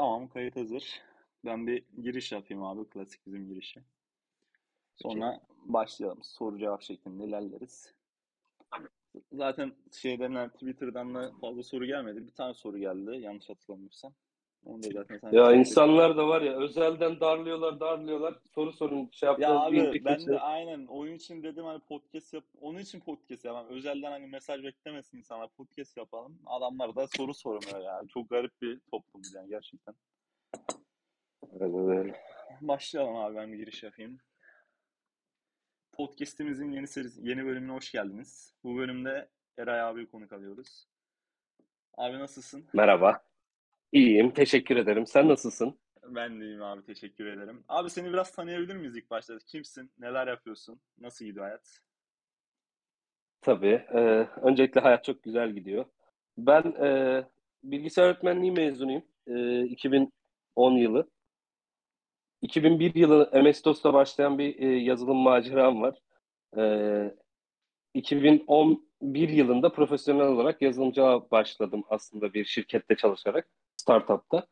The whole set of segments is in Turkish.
Tamam kayıt hazır. Ben bir giriş yapayım abi. Klasik bizim girişi. Sonra başlayalım. Soru cevap şeklinde ilerleriz. Zaten şeyden Twitter'dan da fazla soru gelmedi. Bir tane soru geldi yanlış hatırlamıyorsam. Onu da zaten sen Ya insanlar da var ya özelden darlıyorlar darlıyorlar soru sorun şey Ya yapıyorlar. abi ben de aynen oyun için dedim hani podcast yap. Onun için podcast yapalım. Özelden hani mesaj beklemesin insanlar. Podcast yapalım. Adamlar da soru sormuyor ya. Çok garip bir toplum yani gerçekten. Aynen öyle. Başlayalım abi ben bir giriş yapayım. Podcast'imizin yeni serisi, yeni bölümüne hoş geldiniz. Bu bölümde Eray abi konuk alıyoruz. Abi nasılsın? Merhaba. İyiyim teşekkür ederim. Sen nasılsın? Ben de iyiyim abi teşekkür ederim. Abi seni biraz tanıyabilir miyiz ilk başta? Kimsin? Neler yapıyorsun? Nasıl gidiyor hayat? Tabii. e, öncelikle hayat çok güzel gidiyor. Ben e, bilgisayar öğretmenliği mezunuyum. E, 2010 yılı. 2001 yılı MS-DOS'ta başlayan bir e, yazılım maceram var. E, 2011 yılında profesyonel olarak yazılımcılığa başladım aslında bir şirkette çalışarak, startupta.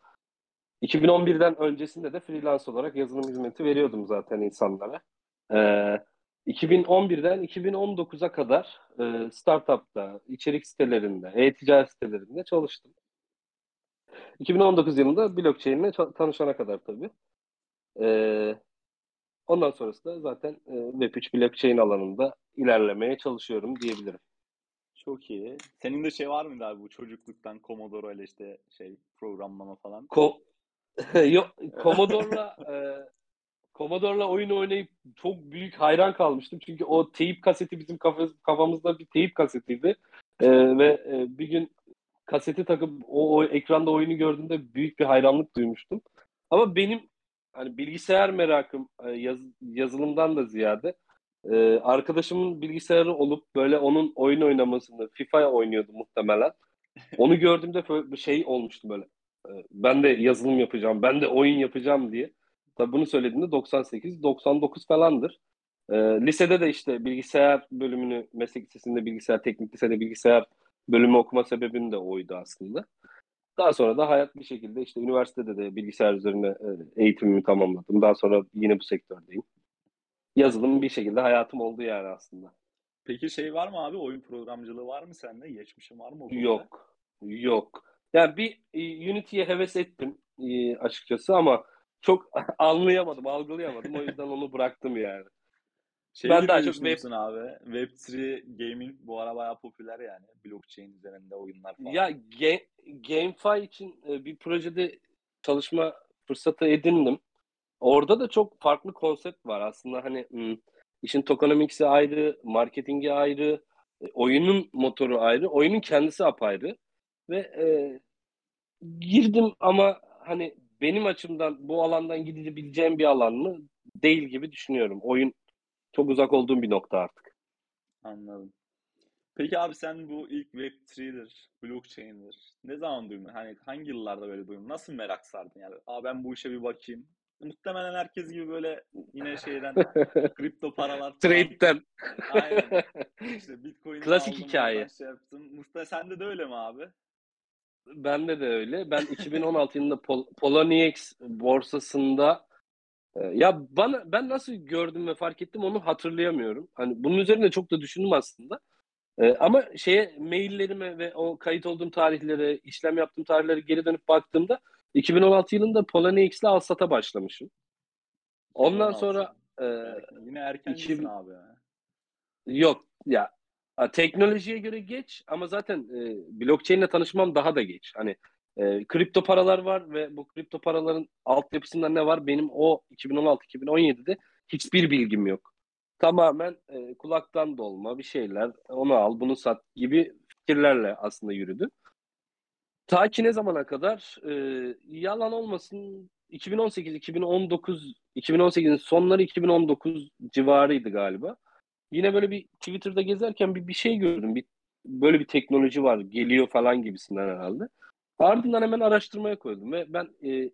2011'den öncesinde de freelance olarak yazılım hizmeti veriyordum zaten insanlara. Ee, 2011'den 2019'a kadar e, startupta, içerik sitelerinde, e-ticaret sitelerinde çalıştım. 2019 yılında blockchain ile ça- tanışana kadar tabii. Ee, ondan sonrası da zaten e, Web3 blockchain alanında ilerlemeye çalışıyorum diyebilirim. Çok iyi. Senin de şey var mıydı abi bu çocukluktan Commodore ile işte şey programlama falan? Ko Yok, Commodore'la e, Commodore'la oyun oynayıp çok büyük hayran kalmıştım. Çünkü o teyip kaseti bizim kafamız, kafamızda bir teyip kasetiydi. E, ve e, bir gün kaseti takıp o, o ekranda oyunu gördüğümde büyük bir hayranlık duymuştum. Ama benim hani bilgisayar merakım e, yaz- yazılımdan da ziyade e, arkadaşımın bilgisayarı olup böyle onun oyun oynamasını FIFA oynuyordu muhtemelen. Onu gördüğümde bir şey olmuştu böyle. E, Ben de yazılım yapacağım, ben de oyun yapacağım diye. Tabii bunu söylediğimde 98, 99 falandır. E, lisede de işte bilgisayar bölümünü, meslek lisesinde bilgisayar, teknik lisede bilgisayar bölümü okuma sebebim de oydu aslında. Daha sonra da hayat bir şekilde işte üniversitede de bilgisayar üzerine e, eğitimimi tamamladım. Daha sonra yine bu sektördeyim. Yazılım bir şekilde hayatım oldu yani aslında. Peki şey var mı abi? Oyun programcılığı var mı sende? Geçmişin var mı o konuda? Yok. Yok. Yani bir e, Unity'ye heves ettim e, açıkçası ama çok anlayamadım, algılayamadım. O yüzden onu bıraktım yani. Şey Ben daha çok düşünüyorsun abi. Web3 gaming bu ara bayağı popüler yani. Blockchain üzerinde oyunlar falan. Ya Ga- GameFi için e, bir projede çalışma fırsatı edindim. Orada da çok farklı konsept var aslında hani işin tokenomics'i ayrı, marketingi ayrı, e, oyunun motoru ayrı, oyunun kendisi apayrı ve e, girdim ama hani benim açımdan bu alandan gidebileceğim bir alan mı değil gibi düşünüyorum. Oyun çok uzak olduğum bir nokta artık. Anladım. Peki abi sen bu ilk Web3'dir, blockchain'dir. Ne zaman duydun? Hani hangi yıllarda böyle duydun? Nasıl merak sardın yani? Aa ben bu işe bir bakayım. Muhtemelen herkes gibi böyle yine şeyden kripto paralar. Trade'den. Aynen. İşte Bitcoin'i Klasik aldım, hikaye. Şey yaptım. Muhtemelen sende de öyle mi abi? Bende de öyle. Ben 2016 yılında Pol Poloniex borsasında e, ya bana ben nasıl gördüm ve fark ettim onu hatırlayamıyorum. Hani bunun üzerine çok da düşündüm aslında. E, ama şeye maillerime ve o kayıt olduğum tarihlere, işlem yaptığım tarihlere geri dönüp baktığımda 2016 yılında Poloniex ile alsata başlamışım. Ondan 2016. sonra e, yine erkencisin 2000 abi. Yok ya teknolojiye göre geç ama zaten e, blockchain ile tanışmam daha da geç. Hani e, kripto paralar var ve bu kripto paraların altyapısında ne var? Benim o 2016-2017'de hiçbir bilgim yok. Tamamen e, kulaktan dolma bir şeyler. Onu al, bunu sat gibi fikirlerle aslında yürüdü. Ta ki ne zamana kadar e, yalan olmasın 2018, 2019, 2018'in sonları 2019 civarıydı galiba. Yine böyle bir Twitter'da gezerken bir, bir şey gördüm. Bir, böyle bir teknoloji var, geliyor falan gibisinden herhalde. Ardından hemen araştırmaya koydum ve ben e,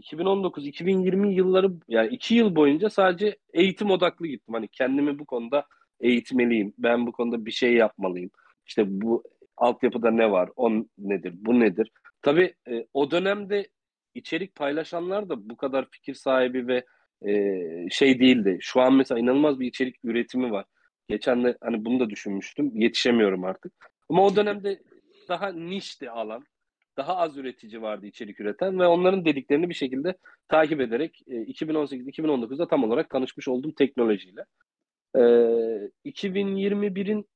2019-2020 yılları yani iki yıl boyunca sadece eğitim odaklı gittim. Hani kendimi bu konuda eğitmeliyim. Ben bu konuda bir şey yapmalıyım. İşte bu altyapıda ne var? O nedir? Bu nedir? Tabii e, o dönemde içerik paylaşanlar da bu kadar fikir sahibi ve e, şey değildi. Şu an mesela inanılmaz bir içerik üretimi var. Geçen de hani bunu da düşünmüştüm. Yetişemiyorum artık. Ama o dönemde daha nişti alan. Daha az üretici vardı içerik üreten ve onların dediklerini bir şekilde takip ederek e, 2018-2019'da tam olarak tanışmış oldum teknolojiyle. E, 2021'in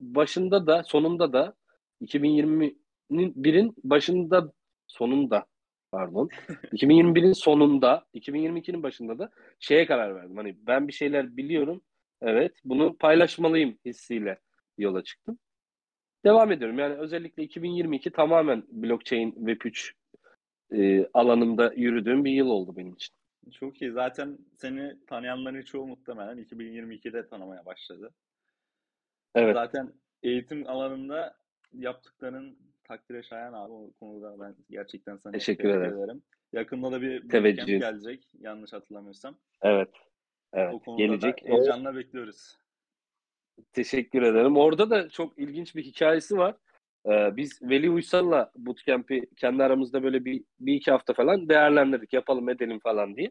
başında da sonunda da 2020'nin birin başında sonunda pardon 2021'in sonunda 2022'nin başında da şeye karar verdim. Hani ben bir şeyler biliyorum. Evet, bunu paylaşmalıyım hissiyle yola çıktım. Devam ediyorum. Yani özellikle 2022 tamamen blockchain Web3 e, alanında yürüdüğüm bir yıl oldu benim için. Çok iyi. Zaten seni tanıyanların çoğu muhtemelen 2022'de tanımaya başladı. Evet. Zaten eğitim alanında yaptıkların takdire şayan abi. O konuda ben gerçekten sana teşekkür ederim. Yakında da bir bootcamp gelecek yanlış hatırlamıyorsam. Evet. Evet. O konuda gelecek. Da heyecanla bekliyoruz. Teşekkür ederim. Orada da çok ilginç bir hikayesi var. Ee, biz Veli Uysal'la bootcamp'i kendi aramızda böyle bir, bir iki hafta falan değerlendirdik. Yapalım edelim falan diye.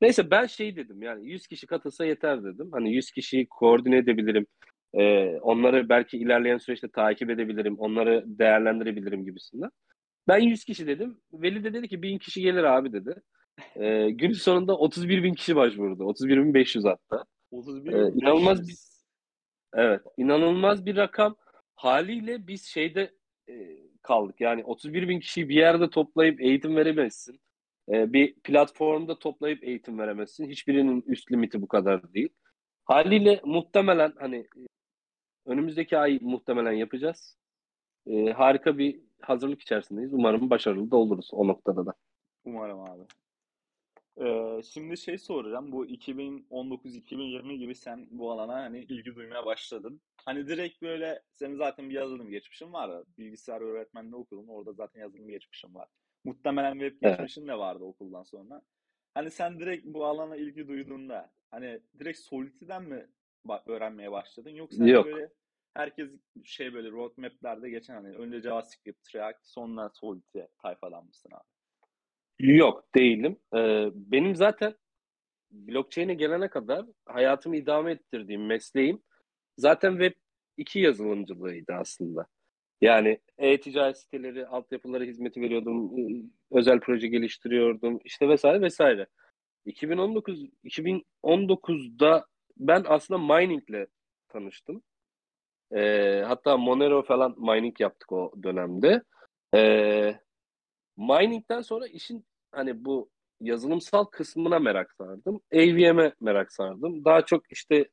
Neyse ben şey dedim yani 100 kişi katılsa yeter dedim. Hani 100 kişiyi koordine edebilirim. Ee, onları belki ilerleyen süreçte takip edebilirim. Onları değerlendirebilirim gibisinden. Ben 100 kişi dedim. Veli de dedi ki 1000 kişi gelir abi dedi. Ee, gün sonunda 31 bin kişi başvurdu. 31 bin 500 hatta. 31 ee, inanılmaz bir Evet, inanılmaz bir rakam. Haliyle biz şeyde e, kaldık. Yani 31 bin kişiyi bir yerde toplayıp eğitim veremezsin. E, bir platformda toplayıp eğitim veremezsin. Hiçbirinin üst limiti bu kadar değil. Haliyle muhtemelen hani önümüzdeki ay muhtemelen yapacağız. E, harika bir hazırlık içerisindeyiz. Umarım başarılı da oluruz o noktada da. Umarım abi. Ee, şimdi şey soracağım. Bu 2019-2020 gibi sen bu alana hani ilgi duymaya başladın. Hani direkt böyle senin zaten bir yazılım geçmişin var. Bilgisayar öğretmenliği okudun. Orada zaten yazılım geçmişin var. Muhtemelen web evet. geçmişin de vardı okuldan sonra. Hani sen direkt bu alana ilgi duyduğunda hani direkt Solidity'den mi öğrenmeye başladın? Yoksa hani Yok. böyle herkes şey böyle roadmap'lerde geçen hani önce JavaScript, React, sonra Solidity tayfadan mısın abi? Yok değilim. Ee, benim zaten blockchain'e gelene kadar hayatımı idame ettirdiğim mesleğim zaten Web 2 yazılımcılığıydı aslında. Yani e-ticaret siteleri, altyapıları hizmeti veriyordum, özel proje geliştiriyordum, işte vesaire vesaire. 2019 2019'da ben aslında miningle tanıştım. Ee, hatta Monero falan mining yaptık o dönemde. Ee, mining'den sonra işin hani bu yazılımsal kısmına merak sardım. AVM'e merak sardım. Daha çok işte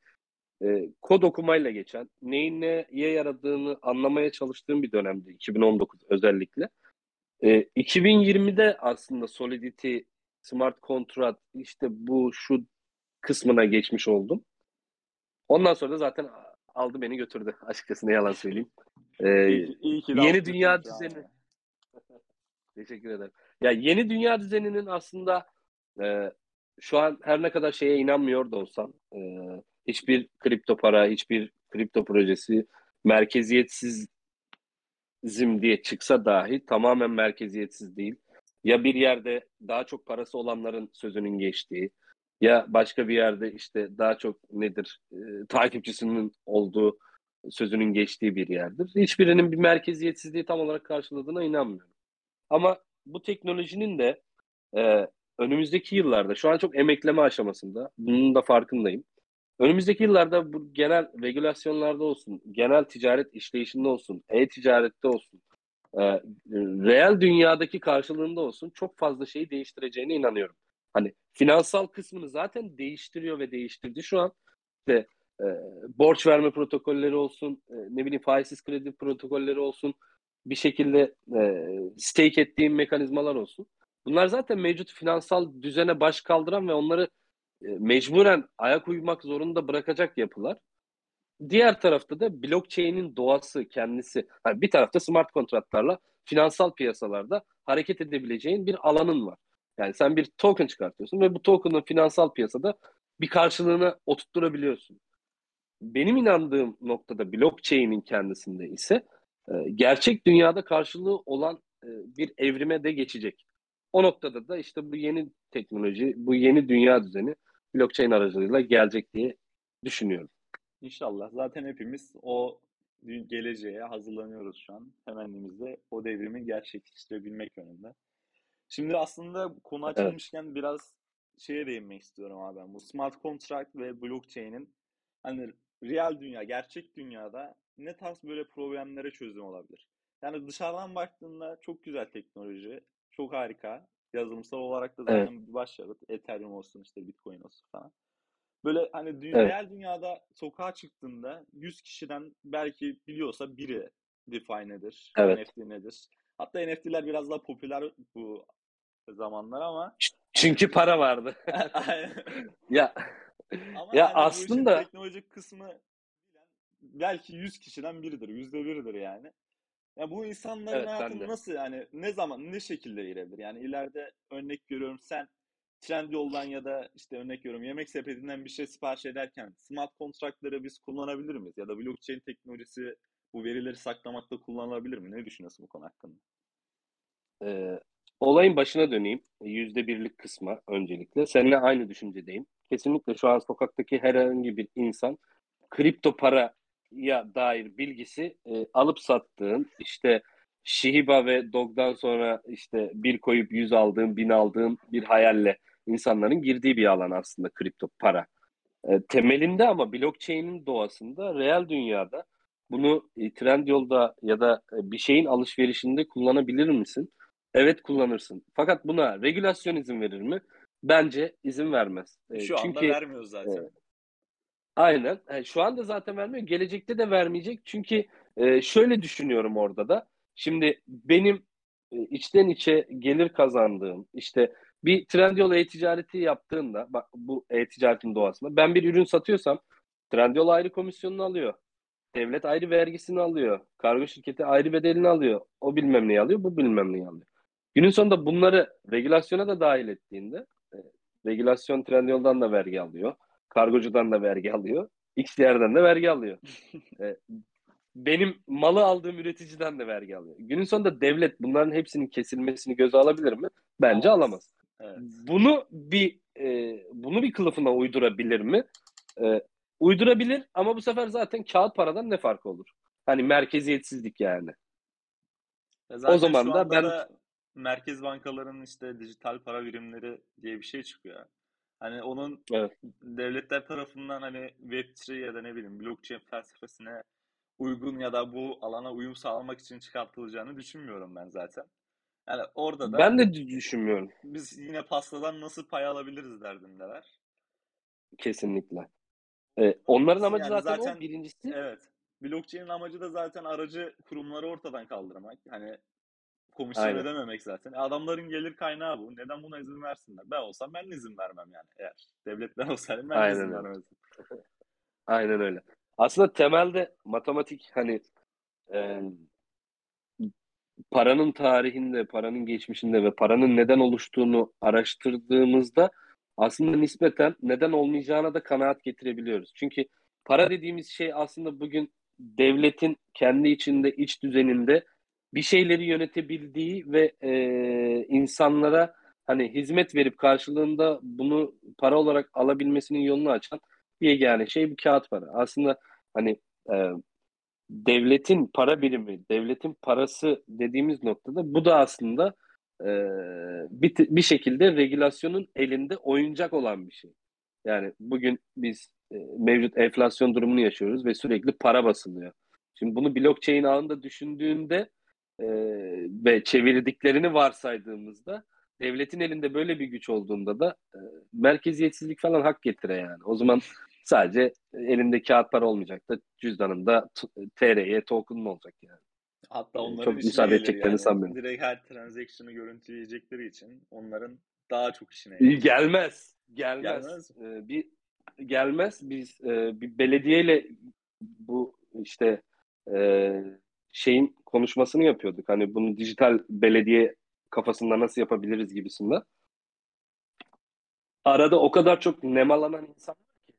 e, kod okumayla geçen, neyin neye yaradığını anlamaya çalıştığım bir dönemdi 2019 özellikle. E, 2020'de aslında Solidity, Smart Contract işte bu şu kısmına geçmiş oldum. Ondan sonra da zaten aldı beni götürdü açıkçası ne yalan söyleyeyim. Ee, iyi, iyi ki yeni dünya düzeni. Teşekkür ederim. Ya yeni dünya düzeninin aslında e, şu an her ne kadar şeye inanmıyor da olsam e, hiçbir kripto para, hiçbir kripto projesi merkeziyetsizim diye çıksa dahi tamamen merkeziyetsiz değil. Ya bir yerde daha çok parası olanların sözünün geçtiği ya başka bir yerde işte daha çok nedir e, takipçisinin olduğu sözünün geçtiği bir yerdir. Hiçbirinin bir merkeziyetsizliği tam olarak karşıladığına inanmıyorum. Ama bu teknolojinin de e, önümüzdeki yıllarda şu an çok emekleme aşamasında. Bunun da farkındayım. Önümüzdeki yıllarda bu genel regülasyonlarda olsun, genel ticaret işleyişinde olsun, e-ticarette olsun, e, reel dünyadaki karşılığında olsun çok fazla şeyi değiştireceğine inanıyorum. Hani finansal kısmını zaten değiştiriyor ve değiştirdi şu an. İşte e, borç verme protokolleri olsun, e, ne bileyim faizsiz kredi protokolleri olsun, bir şekilde e, stake ettiğim mekanizmalar olsun. Bunlar zaten mevcut finansal düzene baş kaldıran ve onları e, mecburen ayak uymak zorunda bırakacak yapılar. Diğer tarafta da blockchain'in doğası kendisi. Yani bir tarafta smart kontratlarla finansal piyasalarda hareket edebileceğin bir alanın var. Yani sen bir token çıkartıyorsun ve bu token'ın finansal piyasada bir karşılığını oturtturabiliyorsun. Benim inandığım noktada blockchain'in kendisinde ise e, gerçek dünyada karşılığı olan e, bir evrime de geçecek. O noktada da işte bu yeni teknoloji, bu yeni dünya düzeni blockchain aracılığıyla gelecek diye düşünüyorum. İnşallah. Zaten hepimiz o geleceğe hazırlanıyoruz şu an. Temennimizde o devrimi gerçekleştirebilmek yönünde. Şimdi aslında konu açılmışken evet. biraz şeye değinmek istiyorum abi ben. Bu smart contract ve blockchain'in hani real dünya, gerçek dünyada ne tarz böyle problemlere çözüm olabilir? Yani dışarıdan baktığında çok güzel teknoloji, çok harika. Yazılımsal olarak da zaten evet. bir başarı. Ethereum olsun işte Bitcoin olsun falan. Böyle hani dünya, evet. real dünyada sokağa çıktığında 100 kişiden belki biliyorsa biri DeFi nedir, evet. NFT nedir. Hatta NFT'ler biraz daha popüler bu zamanlar ama çünkü para vardı. ya ama ya yani aslında teknolojik kısmı belki 100 kişiden biridir, yüzde biridir yani. Ya bu insanların evet, hayatını nasıl yani ne zaman ne şekilde girebilir? Yani ileride örnek görüyorum sen trend yoldan ya da işte örnek veriyorum yemek sepetinden bir şey sipariş ederken smart kontratları biz kullanabilir miyiz? Ya da blockchain teknolojisi bu verileri saklamakta kullanılabilir mi? Ne düşünüyorsun bu konu hakkında? Ee, olayın başına döneyim. Yüzde birlik kısma öncelikle. Seninle aynı düşüncedeyim. Kesinlikle şu an sokaktaki herhangi bir insan kripto para ya dair bilgisi e, alıp sattığın işte Shiba ve Dog'dan sonra işte bir koyup yüz aldığın, bin aldığın bir hayalle insanların girdiği bir alan aslında kripto para. E, temelinde ama blockchain'in doğasında real dünyada bunu e, trend yolda ya da e, bir şeyin alışverişinde kullanabilir misin? Evet kullanırsın. Fakat buna regülasyon izin verir mi? Bence izin vermez. E, Şu Çünkü, anda vermiyor zaten. E, aynen. Yani e, şu anda zaten vermiyor. Gelecekte de vermeyecek. Çünkü e, şöyle düşünüyorum orada da. Şimdi benim e, içten içe gelir kazandığım işte bir Trendyol e-ticareti yaptığında bak bu e-ticaretin doğasında ben bir ürün satıyorsam Trendyol ayrı komisyonunu alıyor. Devlet ayrı vergisini alıyor. Kargo şirketi ayrı bedelini alıyor. O bilmem neyi alıyor, bu bilmem neyi alıyor. Günün sonunda bunları regülasyona da dahil ettiğinde e, regülasyon Trendyol'dan da vergi alıyor. Kargocudan da vergi alıyor. X yerden de vergi alıyor. e, benim malı aldığım üreticiden de vergi alıyor. Günün sonunda devlet bunların hepsinin kesilmesini göze alabilir mi? Bence alamaz. alamaz. Evet. Bunu bir e, bunu bir kılıfına uydurabilir mi? E, uydurabilir ama bu sefer zaten kağıt paradan ne farkı olur? Hani merkeziyetsizlik yani. o zaman da ben da merkez bankalarının işte dijital para birimleri diye bir şey çıkıyor. Hani onun evet. devletler tarafından hani Web3 ya da ne bileyim blockchain felsefesine uygun ya da bu alana uyum sağlamak için çıkartılacağını düşünmüyorum ben zaten. Yani orada da ben de düşünmüyorum. Biz yine pastadan nasıl pay alabiliriz derdindeler. Kesinlikle. Ee, onların amacı yani zaten, zaten o birincisi. Evet. Blockchain'in amacı da zaten aracı kurumları ortadan kaldırmak. Hani komisyon Aynen. ödememek zaten. E, adamların gelir kaynağı bu. Neden buna izin versinler? Ben olsam ben izin vermem yani. Eğer devletler olsaydım ben Aynen izin öyle. vermezdim. Aynen öyle. Aslında temelde matematik hani e, paranın tarihinde, paranın geçmişinde ve paranın neden oluştuğunu araştırdığımızda aslında nispeten neden olmayacağına da kanaat getirebiliyoruz. Çünkü para dediğimiz şey aslında bugün devletin kendi içinde, iç düzeninde bir şeyleri yönetebildiği ve e, insanlara hani hizmet verip karşılığında bunu para olarak alabilmesinin yolunu açan bir yegane şey bir kağıt para. Aslında hani e, devletin para birimi, devletin parası dediğimiz noktada bu da aslında e, bir, bir şekilde regülasyonun elinde oyuncak olan bir şey. Yani bugün biz e, mevcut enflasyon durumunu yaşıyoruz ve sürekli para basılıyor. Şimdi bunu blockchain ağında düşündüğünde e, ve çevirdiklerini varsaydığımızda devletin elinde böyle bir güç olduğunda da e, merkeziyetsizlik falan hak getire yani. O zaman sadece elinde kağıt para olmayacak da cüzdanında TRY token olacak yani. Hatta onların çok müsaade edeceklerini yani. sanmıyorum. Direkt her transaction'ı görüntüleyecekleri için onların daha çok işine gelir. Gelmez. Gelmez. Gelmez. Ee, bir gelmez. Biz e, bir belediyeyle bu işte e, şeyin konuşmasını yapıyorduk. Hani bunu dijital belediye kafasında nasıl yapabiliriz gibisinde. Arada o kadar çok nemalanan insan var ki.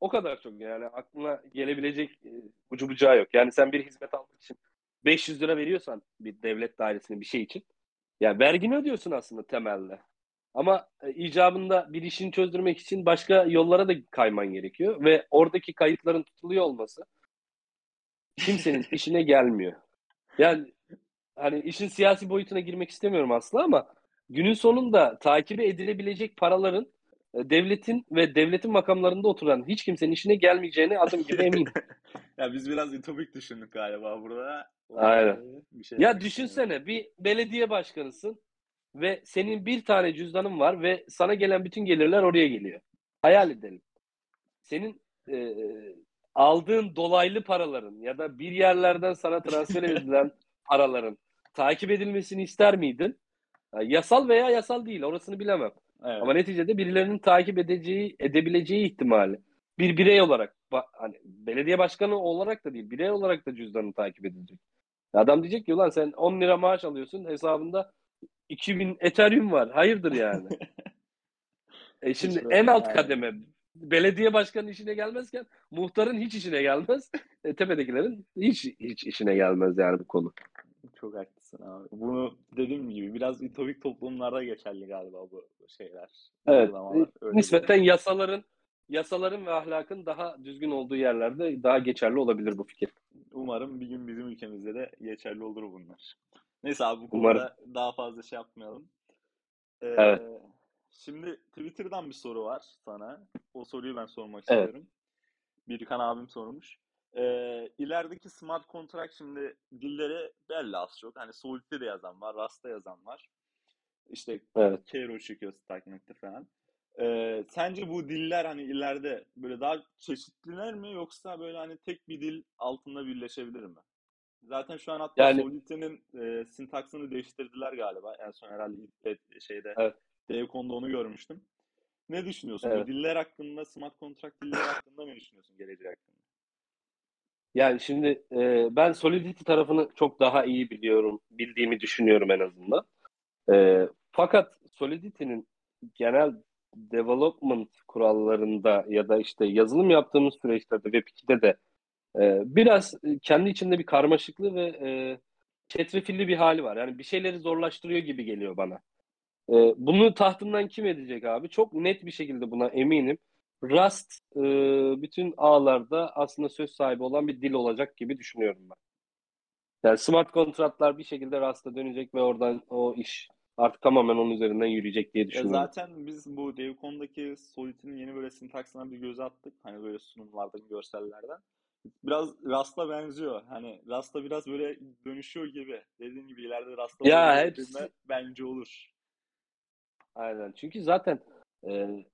O kadar çok yani aklına gelebilecek e, ucu bucağı yok. Yani sen bir hizmet almak için 500 lira veriyorsan bir devlet dairesine bir şey için Ya vergini ödüyorsun aslında temelde. Ama e, icabında bir işini çözdürmek için başka yollara da kayman gerekiyor ve oradaki kayıtların tutuluyor olması kimsenin işine gelmiyor. Yani hani işin siyasi boyutuna girmek istemiyorum aslında ama günün sonunda takibi edilebilecek paraların e, devletin ve devletin makamlarında oturan hiç kimsenin işine gelmeyeceğine adım gibi eminim. ya biz biraz ütopik düşündük galiba burada. Aynen. Bir şey ya düşünsene bir belediye başkanısın ve senin bir tane cüzdanın var ve sana gelen bütün gelirler oraya geliyor. Hayal edelim. Senin e, aldığın dolaylı paraların ya da bir yerlerden sana transfer edilen paraların takip edilmesini ister miydin? Yani yasal veya yasal değil orasını bilemem. Evet. Ama neticede birilerinin takip edeceği, edebileceği ihtimali bir birey olarak hani belediye başkanı olarak da değil birey olarak da cüzdanını takip edilecek. Adam diyecek ki ulan sen 10 lira maaş alıyorsun hesabında 2000 Ethereum var. Hayırdır yani. e şimdi hiç en alt yani. kademe belediye başkanının işine gelmezken muhtarın hiç işine gelmez. E, tepedekilerin hiç hiç işine gelmez yani bu konu. Çok haklısın abi. Bunu dediğim gibi biraz ütopik toplumlarda geçerli galiba bu şeyler. Evet. Öyle nispeten değil. yasaların yasaların ve ahlakın daha düzgün olduğu yerlerde daha geçerli olabilir bu fikir. Umarım bir gün bizim ülkemizde de geçerli olur bunlar. Neyse abi bu konuda daha fazla şey yapmayalım. Ee, evet. Şimdi Twitter'dan bir soru var sana. O soruyu ben sormak evet. istiyorum. Birkan abim sormuş. Ee, ilerideki smart contract şimdi dilleri belli az çok. Hani Solid'de de yazan var, Rust'ta yazan var. İşte evet. Cairo çıkıyor Stacknet'te falan. Ee, sence bu diller hani ileride böyle daha çeşitliler mi yoksa böyle hani tek bir dil altında birleşebilir mi? Zaten şu an hatta yani, Solidity'nin e, sintaksını değiştirdiler galiba. En son herhalde şeyde evet. Devcon'da onu görmüştüm. Ne düşünüyorsun? Evet. Bu diller hakkında, smart contract dilleri hakkında ne düşünüyorsun gelecek hakkında? Yani şimdi e, ben Solidity tarafını çok daha iyi biliyorum, bildiğimi düşünüyorum en azından. E, fakat Solidity'nin genel development kurallarında ya da işte yazılım yaptığımız süreçlerde Web2'de de e, biraz kendi içinde bir karmaşıklığı ve e, çetrefilli bir hali var. Yani bir şeyleri zorlaştırıyor gibi geliyor bana. E, bunu tahtından kim edecek abi? Çok net bir şekilde buna eminim. Rust e, bütün ağlarda aslında söz sahibi olan bir dil olacak gibi düşünüyorum ben. Yani smart kontratlar bir şekilde Rust'a dönecek ve oradan o iş artık tamamen onun üzerinden yürüyecek diye düşünüyorum. Ya zaten biz bu Devcon'daki Solid'in yeni böyle sintaksına bir göz attık. Hani böyle sunumlardan, görsellerden. Biraz Rust'a benziyor. Hani Rust'a biraz böyle dönüşüyor gibi. Dediğin gibi ileride Rust'a ya hepsi... bence olur. Aynen. Çünkü zaten e,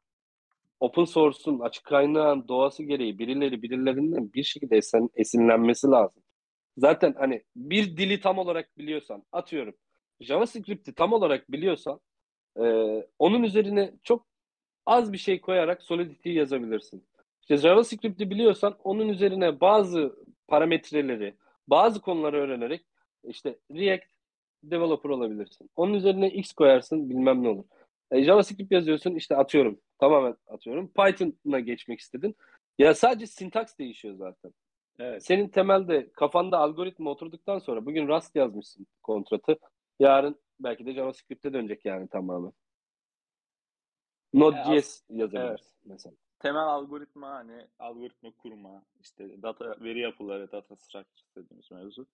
open source'un açık kaynağın doğası gereği birileri birilerinden bir şekilde esen, esinlenmesi lazım. Zaten hani bir dili tam olarak biliyorsan atıyorum JavaScript'i tam olarak biliyorsan e, onun üzerine çok az bir şey koyarak Solidity'yi yazabilirsin. İşte JavaScript'i biliyorsan onun üzerine bazı parametreleri, bazı konuları öğrenerek işte React developer olabilirsin. Onun üzerine X koyarsın bilmem ne olur. E, JavaScript yazıyorsun işte atıyorum. Tamamen atıyorum. Python'a geçmek istedin. Ya sadece sintaks değişiyor zaten. Evet. Senin temelde kafanda algoritma oturduktan sonra bugün Rust yazmışsın kontratı. Yarın belki de JavaScript'e dönecek yani tamamen. Node.js yani yazabiliriz evet. mesela. Temel algoritma hani algoritma kurma, işte data veri yapıları, data structure dediğimiz mevzu.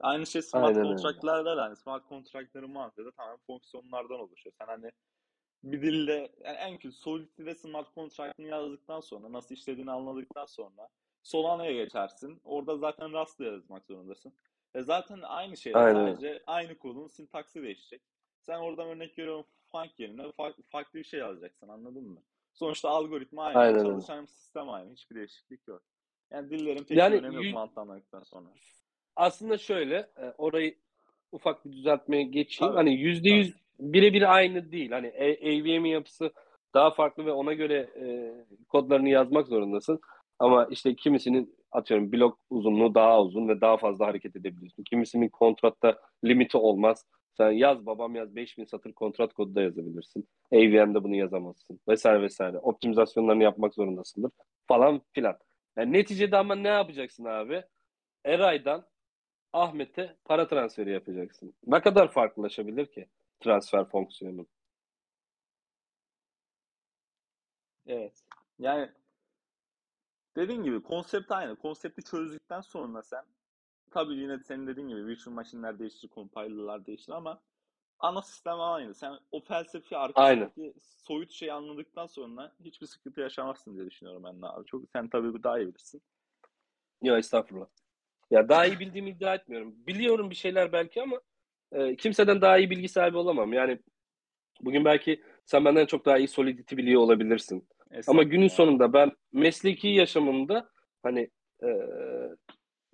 Aynı şey smart contract'larda da hani smart contract'ların mantığı da tamamen fonksiyonlardan oluşuyor. Sen hani bir dilde yani en kötü Solidity ve smart contract'ını yazdıktan sonra nasıl işlediğini anladıktan sonra Solana'ya geçersin. Orada zaten Rust'la yazmak zorundasın. E zaten aynı şey sadece aynı kodun sintaksi değişecek. Sen oradan örnek veriyorum func yerine farklı, farklı bir şey yazacaksın anladın mı? Sonuçta algoritma aynı, Aynen. çalışan sistem aynı. Hiçbir değişiklik yok. Yani dillerin pek yani, önemi yok mantığı anladıktan sonra. Aslında şöyle e, orayı ufak bir düzeltmeye geçeyim. Tabii. Hani yüzde yüz birebir aynı değil. Hani AVM yapısı daha farklı ve ona göre e, kodlarını yazmak zorundasın. Ama işte kimisinin atıyorum blok uzunluğu daha uzun ve daha fazla hareket edebiliyorsun. Kimisinin kontratta limiti olmaz. Sen yaz babam yaz 5000 satır kontrat kodu da yazabilirsin. AVM'de bunu yazamazsın. Vesaire vesaire. Optimizasyonlarını yapmak zorundasındır. Falan filan. Yani neticede ama ne yapacaksın abi? Eray'dan Ahmet'e para transferi yapacaksın. Ne kadar farklılaşabilir ki? Transfer fonksiyonu. Evet. Yani dediğin gibi konsept aynı. Konsepti çözdükten sonra sen tabii yine senin dediğin gibi virtual machine'ler değişir, compiler'lar değişir ama ana sistem aynı. Sen o felsefi arkasındaki soyut şeyi anladıktan sonra hiçbir sıkıntı yaşamazsın diye düşünüyorum ben de abi. Çok sen tabii daha iyi bilirsin. Yok estağfurullah. Ya daha iyi bildiğimi iddia etmiyorum. Biliyorum bir şeyler belki ama e, kimseden daha iyi bilgi sahibi olamam. Yani bugün belki sen benden çok daha iyi Solidity biliyor olabilirsin. Ama günün sonunda ben mesleki yaşamımda hani e,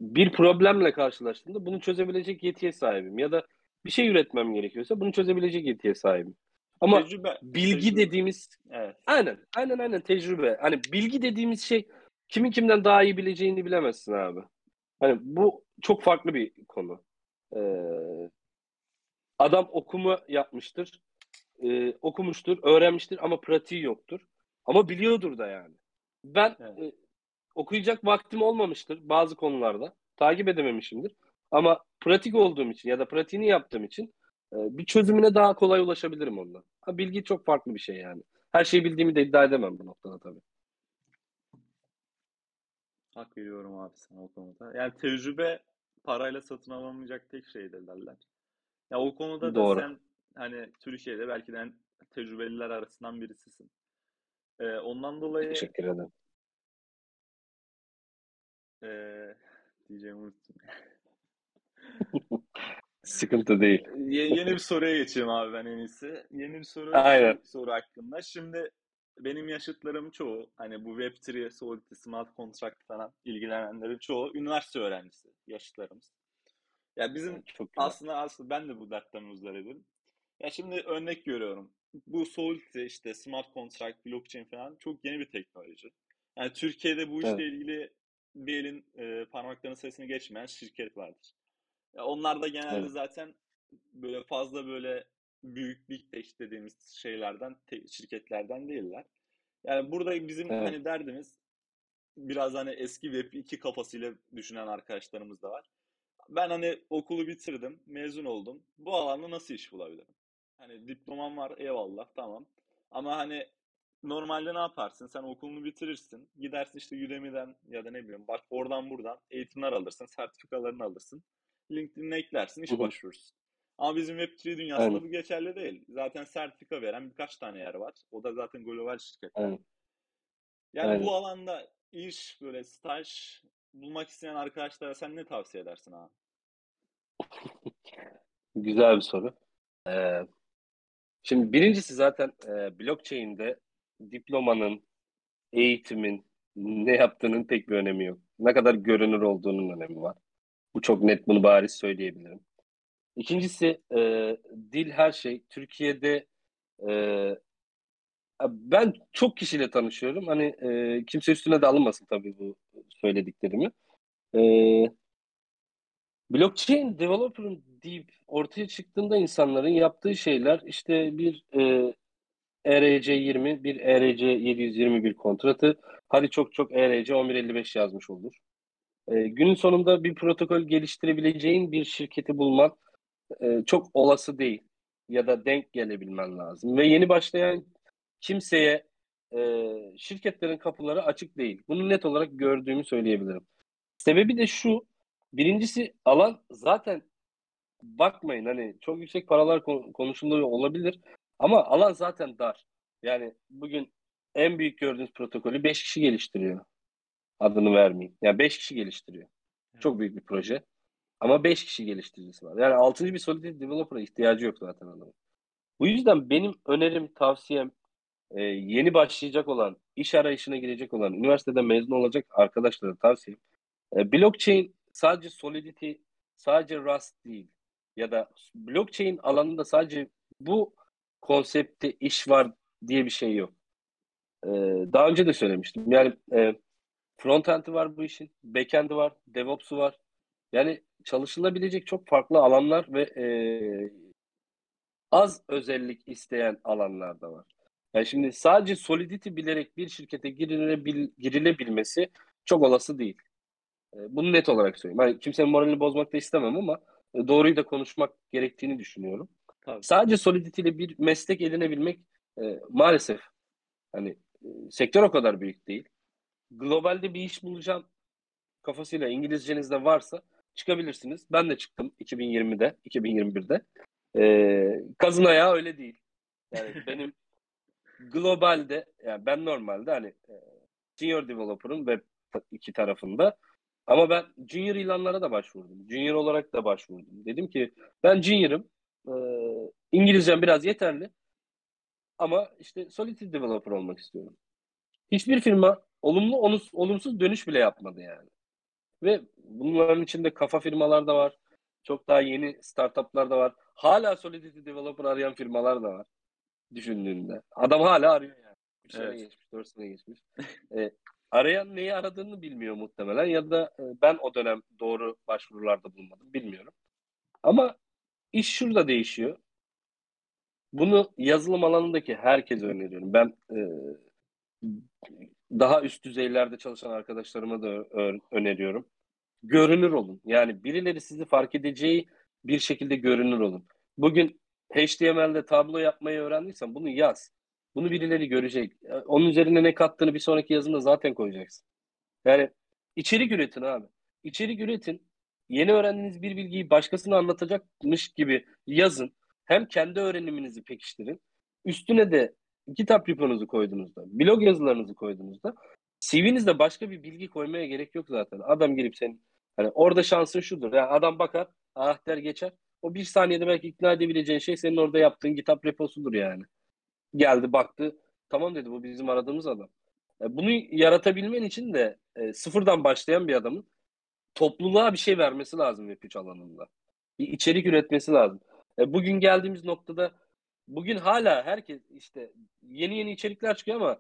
bir problemle karşılaştığımda bunu çözebilecek yetiye sahibim. Ya da bir şey üretmem gerekiyorsa bunu çözebilecek yetiye sahibim. Ama tecrübe, bilgi tecrübe. dediğimiz evet. aynen aynen aynen tecrübe. Hani bilgi dediğimiz şey kimin kimden daha iyi bileceğini bilemezsin abi. Hani bu çok farklı bir konu. Ee, adam okuma yapmıştır, e, okumuştur, öğrenmiştir ama pratiği yoktur. Ama biliyordur da yani. Ben evet. e, okuyacak vaktim olmamıştır bazı konularda. Takip edememişimdir. Ama pratik olduğum için ya da pratiğini yaptığım için e, bir çözümüne daha kolay ulaşabilirim ondan. Ha, bilgi çok farklı bir şey yani. Her şeyi bildiğimi de iddia edemem bu noktada tabii. Hak veriyorum abi sana o konuda. Yani tecrübe parayla satın alamayacak tek şeydir derler. Ya o konuda Doğru. da sen hani Türkiye'de belki de tecrübeliler arasından birisisin. Ee, ondan dolayı Teşekkür ederim. Ee, diyeceğimi unuttum. Sıkıntı değil. Ye- yeni bir soruya geçeyim abi ben en iyisi. Yeni bir soru, Aynen. soru hakkında. Şimdi benim yaşıtlarım çoğu hani bu Web3, Solidity, Smart Contract falan ilgilenenlerin çoğu üniversite öğrencisi yaşıtlarımız. Ya bizim Çok aslında aslında ben de bu dertten muzdaribim. Ya şimdi örnek görüyorum. Bu Solidity işte Smart Contract, blockchain falan çok yeni bir teknoloji. Yani Türkiye'de bu işle evet. ilgili bir elin e, parmaklarının sayısını geçmeyen şirket vardır. Ya onlar da genelde evet. zaten böyle fazla böyle büyük big tech dediğimiz şeylerden, te- şirketlerden değiller. Yani burada bizim evet. hani derdimiz biraz hani eski Web 2 kafasıyla düşünen arkadaşlarımız da var. Ben hani okulu bitirdim, mezun oldum. Bu alanda nasıl iş bulabilirim? Hani diplomam var, eyvallah, tamam. Ama hani normalde ne yaparsın? Sen okulunu bitirirsin. Gidersin işte Udemy'den ya da ne bileyim bak oradan buradan eğitimler alırsın, sertifikalarını alırsın. LinkedIn'e eklersin, iş başvurursun. Ama bizim Web3 dünyasında Aynen. bu geçerli değil. Zaten sertifika veren birkaç tane yer var. O da zaten global şirketler. Aynen. Yani Aynen. bu alanda iş, böyle staj bulmak isteyen arkadaşlara sen ne tavsiye edersin abi? Güzel bir soru. Ee, şimdi birincisi zaten e, blockchain'de diplomanın, eğitimin, ne yaptığının pek bir önemi yok. Ne kadar görünür olduğunun önemi var. Bu çok net bunu bariz söyleyebilirim. İkincisi e, dil her şey. Türkiye'de e, ben çok kişiyle tanışıyorum. Hani e, kimse üstüne de alınmasın tabii bu söylediklerimi. E, blockchain developer'ın deyip ortaya çıktığında insanların yaptığı şeyler işte bir e, ERC20, bir ERC721 kontratı. Hadi çok çok ERC 1155 yazmış olur. E, günün sonunda bir protokol geliştirebileceğin bir şirketi bulman e, çok olası değil. Ya da denk gelebilmen lazım. Ve yeni başlayan kimseye e, şirketlerin kapıları açık değil. Bunu net olarak gördüğümü söyleyebilirim. Sebebi de şu. Birincisi alan zaten bakmayın hani çok yüksek paralar konuşuluyor olabilir ama alan zaten dar. Yani bugün en büyük gördüğünüz protokolü 5 kişi geliştiriyor. Adını vermeyeyim. Yani 5 kişi geliştiriyor. Çok büyük bir proje. Ama 5 kişi geliştiricisi var. Yani 6. bir Solidity Developer'a ihtiyacı yok zaten adamın. Bu yüzden benim önerim, tavsiyem e, yeni başlayacak olan, iş arayışına girecek olan, üniversiteden mezun olacak arkadaşlara tavsiyem. E, blockchain sadece Solidity, sadece Rust değil. Ya da blockchain alanında sadece bu konsepte iş var diye bir şey yok. E, daha önce de söylemiştim. Yani e, frontend'i var bu işin, backend'i var, DevOps'u var. Yani çalışılabilecek çok farklı alanlar ve e, az özellik isteyen alanlar da var. Yani şimdi sadece Solidity bilerek bir şirkete girilebil, girilebilmesi çok olası değil. E, bunu net olarak söyleyeyim. Yani kimsenin moralini bozmak da istemem ama e, doğruyu da konuşmak gerektiğini düşünüyorum. Tabii. Sadece Solidity ile bir meslek edinebilmek e, maalesef hani e, sektör o kadar büyük değil. Globalde bir iş bulacağım kafasıyla İngilizceniz de varsa çıkabilirsiniz. Ben de çıktım 2020'de, 2021'de. Ee, kazın ayağı öyle değil. Yani benim globalde, yani ben normalde hani e, senior developer'ın web iki tarafında ama ben junior ilanlara da başvurdum. Junior olarak da başvurdum. Dedim ki ben junior'ım. E, İngilizcem biraz yeterli. Ama işte Solidity developer olmak istiyorum. Hiçbir firma olumlu olumsuz dönüş bile yapmadı yani. Ve bunların içinde kafa firmalar da var. Çok daha yeni startuplar da var. Hala Solidity developer arayan firmalar da var. Düşündüğünde. Adam hala arıyor yani. 3 evet. sene geçmiş, 4 sene geçmiş. e, arayan neyi aradığını bilmiyor muhtemelen ya da e, ben o dönem doğru başvurularda bulunmadım bilmiyorum. Ama iş şurada değişiyor. Bunu yazılım alanındaki herkese öneriyorum. Ben e, daha üst düzeylerde çalışan arkadaşlarıma da öneriyorum. Görünür olun. Yani birileri sizi fark edeceği bir şekilde görünür olun. Bugün HTML'de tablo yapmayı öğrendiysen bunu yaz. Bunu birileri görecek. Onun üzerine ne kattığını bir sonraki yazımda zaten koyacaksın. Yani içerik üretin abi. İçerik üretin. Yeni öğrendiğiniz bir bilgiyi başkasına anlatacakmış gibi yazın. Hem kendi öğreniminizi pekiştirin. Üstüne de kitap repo'nuzu koyduğunuzda, blog yazılarınızı koyduğunuzda CV'nizde başka bir bilgi koymaya gerek yok zaten. Adam gelip senin hani orada şansın şudur. Yani adam bakar, ah der geçer. O bir saniyede belki ikna edebileceğin şey senin orada yaptığın kitap reposudur yani. Geldi baktı. Tamam dedi bu bizim aradığımız adam. E, bunu yaratabilmen için de e, sıfırdan başlayan bir adamın topluluğa bir şey vermesi lazım Web3 alanında. Bir içerik üretmesi lazım. E, bugün geldiğimiz noktada bugün hala herkes işte yeni yeni içerikler çıkıyor ama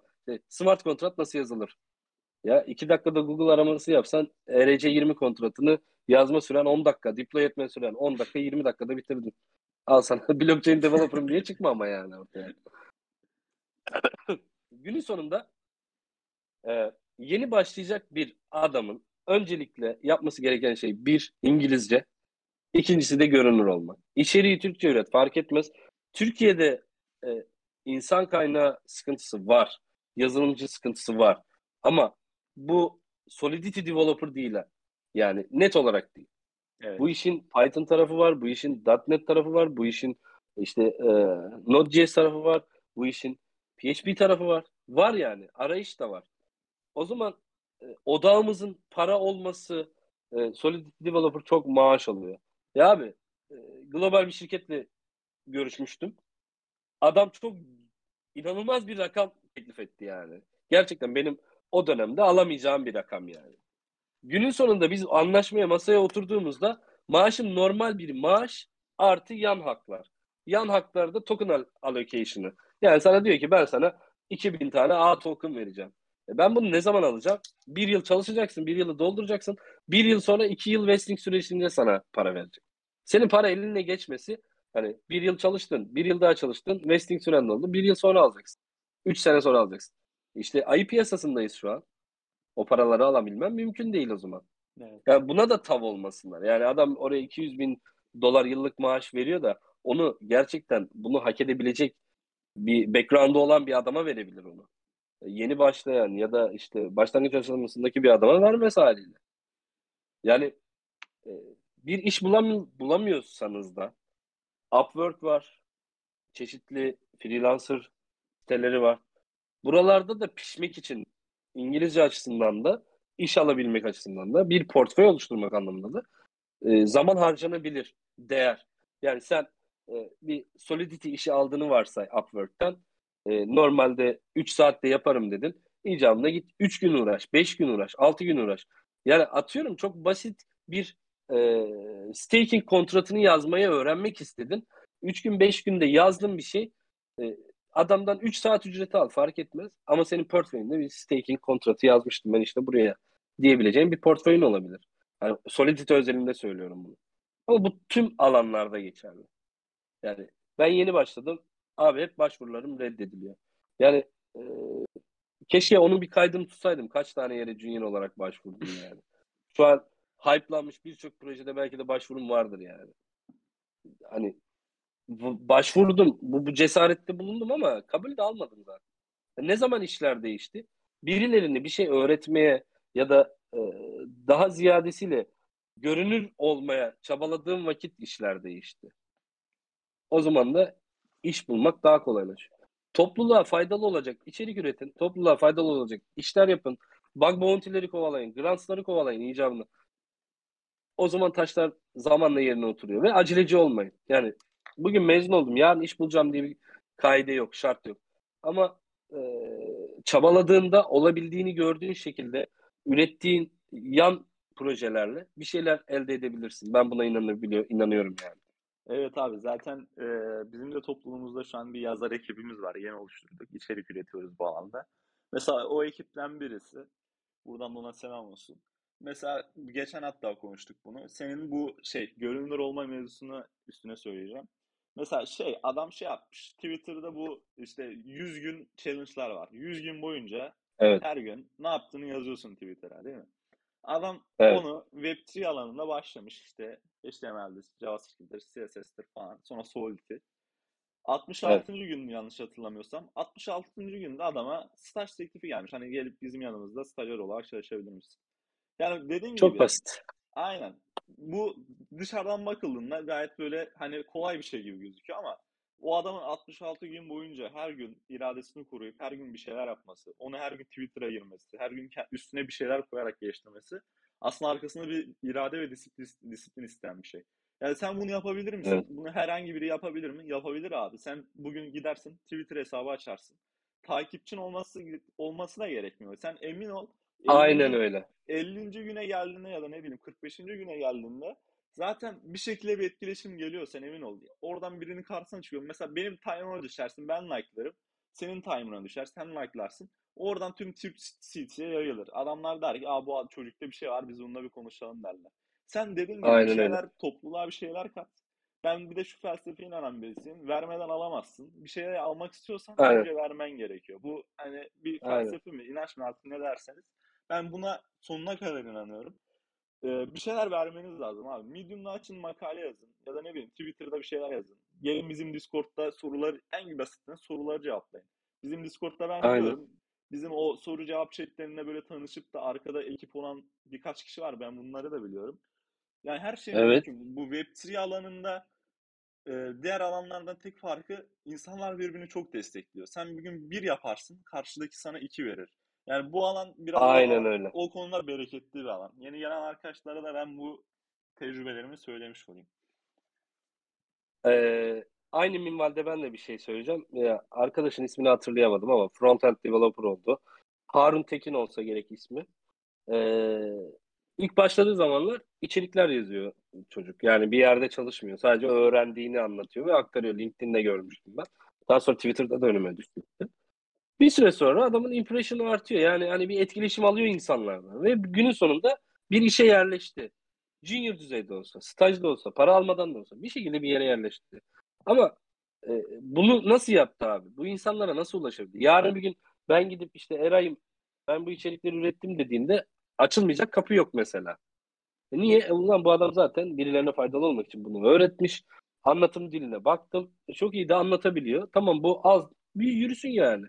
smart kontrat nasıl yazılır? Ya iki dakikada Google araması yapsan ERC20 kontratını yazma süren 10 dakika, deploy etme süren 10 dakika 20 dakikada bitirdin. Al sana blockchain developer'ım diye çıkma ama yani ortaya. Günün sonunda e, yeni başlayacak bir adamın öncelikle yapması gereken şey bir İngilizce, ikincisi de görünür olmak. İçeriği Türkçe üret fark etmez. Türkiye'de e, insan kaynağı sıkıntısı var. Yazılımcı sıkıntısı var. Ama bu Solidity developer değil. Yani net olarak değil. Evet. Bu işin Python tarafı var, bu işin .NET tarafı var, bu işin işte e, Node.js tarafı var, bu işin PHP tarafı var. Var yani. Arayış da var. O zaman e, odağımızın para olması e, Solidity Developer çok maaş alıyor. Ya abi e, global bir şirketle görüşmüştüm. Adam çok inanılmaz bir rakam teklif etti yani. Gerçekten benim o dönemde alamayacağım bir rakam yani. Günün sonunda biz anlaşmaya masaya oturduğumuzda maaşım normal bir maaş artı yan haklar. Yan haklarda token allocation'ı. Yani sana diyor ki ben sana 2000 tane A token vereceğim. E ben bunu ne zaman alacağım? Bir yıl çalışacaksın, bir yılı dolduracaksın. Bir yıl sonra iki yıl vesting sürecinde sana para verecek. Senin para eline geçmesi hani bir yıl çalıştın, bir yıl daha çalıştın, vesting süren oldu. Bir yıl sonra alacaksın. Üç sene sonra alacaksın. İşte ayı piyasasındayız şu an. O paraları alabilmem mümkün değil o zaman. Evet. Yani buna da tav olmasınlar. Yani adam oraya 200 bin dolar yıllık maaş veriyor da onu gerçekten bunu hak edebilecek bir background'u olan bir adama verebilir onu. Yeni başlayan ya da işte başlangıç aşamasındaki bir adama vermez haliyle. Yani e, bir iş bulam bulamıyorsanız da Upwork var. Çeşitli freelancer siteleri var. Buralarda da pişmek için İngilizce açısından da iş alabilmek açısından da bir portföy oluşturmak anlamında da e, zaman harcanabilir, değer. Yani sen e, bir Solidity işi aldığını varsay Upwork'tan. E, normalde 3 saatte yaparım dedin. İcabında git 3 gün uğraş, 5 gün uğraş, 6 gün uğraş. Yani atıyorum çok basit bir e, staking kontratını yazmayı öğrenmek istedin. 3 gün 5 günde yazdın bir şey. E, adamdan 3 saat ücreti al fark etmez. Ama senin portföyünde bir staking kontratı yazmıştım ben işte buraya diyebileceğin bir portföyün olabilir. Yani Solidity özelinde söylüyorum bunu. Ama bu tüm alanlarda geçerli. Yani ben yeni başladım. Abi hep başvurularım reddediliyor. Yani e, keşke onun bir kaydını tutsaydım. Kaç tane yere junior olarak başvurdum yani. Şu an hype'lanmış birçok projede belki de başvurum vardır yani. Hani başvurdum. Bu, bu cesarette bulundum ama kabul de almadım zaten. Ne zaman işler değişti? Birilerini bir şey öğretmeye ya da e, daha ziyadesiyle görünür olmaya çabaladığım vakit işler değişti. O zaman da iş bulmak daha kolaylaşıyor. Topluluğa faydalı olacak içerik üretin, topluluğa faydalı olacak işler yapın, bug bounty'leri kovalayın, grants'ları kovalayın icabını. O zaman taşlar zamanla yerine oturuyor ve aceleci olmayın. Yani bugün mezun oldum, yarın iş bulacağım diye bir kaide yok, şart yok. Ama e, çabaladığında olabildiğini gördüğün şekilde ürettiğin yan projelerle bir şeyler elde edebilirsin. Ben buna inanabiliyor, inanıyorum yani. Evet abi zaten e, bizim de toplumumuzda şu an bir yazar ekibimiz var. Yeni oluşturduk. İçerik üretiyoruz bu alanda. Mesela o ekipten birisi. Buradan ona selam olsun. Mesela geçen hatta konuştuk bunu. Senin bu şey görünür olma mevzusunu üstüne söyleyeceğim. Mesela şey adam şey yapmış. Twitter'da bu işte 100 gün challenge'lar var. 100 gün boyunca evet. her gün ne yaptığını yazıyorsun Twitter'a değil mi? Adam evet. onu Web3 alanında başlamış işte HTML'dir, JavaScript'tir, CSS'tir falan. Sonra Solidity. 66. Evet. gün yanlış hatırlamıyorsam 66. günde adama staj teklifi gelmiş. Hani gelip bizim yanımızda stajyer olarak çalışabilir misin? Yani dediğim Çok gibi. Çok basit. Aynen. Bu dışarıdan bakıldığında gayet böyle hani kolay bir şey gibi gözüküyor ama o adamın 66 gün boyunca her gün iradesini koruyup her gün bir şeyler yapması, onu her gün Twitter'a girmesi, her gün üstüne bir şeyler koyarak geliştirmesi aslında arkasında bir irade ve disiplin, disiplin isteyen bir şey. Yani sen bunu yapabilir misin? Evet. Bunu herhangi biri yapabilir mi? Yapabilir abi. Sen bugün gidersin Twitter hesabı açarsın. Takipçin olması olması da gerekmiyor. Sen emin ol. 50. Aynen öyle. 50. güne geldiğinde ya da ne bileyim 45. güne geldiğinde zaten bir şekilde bir etkileşim geliyor sen emin ol. Oradan birinin karşısına çıkıyor. Mesela benim time'ıma düşersin ben like'larım. Senin time'ına düşer sen like'larsın. Oradan tüm Türk City'ye yayılır. Adamlar der ki Aa, bu çocukta bir şey var biz onunla bir konuşalım derler. Sen dedin gibi Aynen bir şeyler öyle. topluluğa bir şeyler kat. Ben bir de şu felsefeye inanan birisiyim. Vermeden alamazsın. Bir şeyler almak istiyorsan Aynen. önce vermen gerekiyor. Bu hani bir felsefe Aynen. mi, inanç mı artık ne derseniz. Ben buna sonuna kadar inanıyorum. Ee, bir şeyler vermeniz lazım abi. Medium'da açın makale yazın. Ya da ne bileyim Twitter'da bir şeyler yazın. Gelin bizim Discord'da sorular en basitinden soruları cevaplayın. Bizim Discord'da ben Aynen. biliyorum. Bizim o soru cevap chatlerinde böyle tanışıp da arkada ekip olan birkaç kişi var. Ben bunları da biliyorum. Yani her şey evet. mümkün. Bu Web3 alanında diğer alanlardan tek farkı insanlar birbirini çok destekliyor. Sen bugün bir yaparsın, karşıdaki sana iki verir. Yani bu alan biraz Aynen daha, öyle. o konuda bereketli bir alan. Yeni gelen arkadaşlara da ben bu tecrübelerimi söylemiş olayım. Ee, aynı minvalde ben de bir şey söyleyeceğim. Ya, arkadaşın ismini hatırlayamadım ama frontend developer oldu. Harun Tekin olsa gerek ismi. Ee, ilk başladığı zamanlar içerikler yazıyor çocuk. Yani bir yerde çalışmıyor. Sadece öğrendiğini anlatıyor ve aktarıyor. LinkedIn'de görmüştüm ben. Daha sonra Twitter'da da önüme düştü. Bir süre sonra adamın impression'ı artıyor. Yani hani bir etkileşim alıyor insanlardan. Ve günün sonunda bir işe yerleşti. Junior düzeyde olsa, stajda olsa, para almadan da olsa bir şekilde bir yere yerleşti. Ama e, bunu nasıl yaptı abi? Bu insanlara nasıl ulaşabildi? Yarın bir gün ben gidip işte Eray'ım ben bu içerikleri ürettim dediğinde açılmayacak kapı yok mesela. E niye? E ulan bu adam zaten birilerine faydalı olmak için bunu öğretmiş. Anlatım diline baktım. E çok iyi de anlatabiliyor. Tamam bu az bir yürüsün yani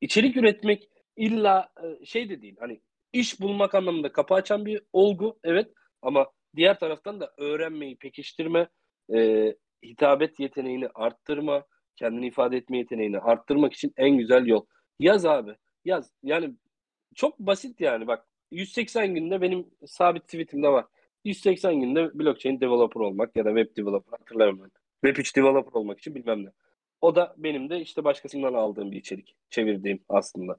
içerik üretmek illa e, şey de değil. Hani iş bulmak anlamında kapı açan bir olgu evet ama diğer taraftan da öğrenmeyi pekiştirme, e, hitabet yeteneğini arttırma, kendini ifade etme yeteneğini arttırmak için en güzel yol. Yaz abi. Yaz. Yani çok basit yani bak 180 günde benim sabit tweetimde var. 180 günde blockchain developer olmak ya da web developer hatırlarım ben. Web 3 developer olmak için bilmem ne. O da benim de işte başkasından aldığım bir içerik. Çevirdiğim aslında.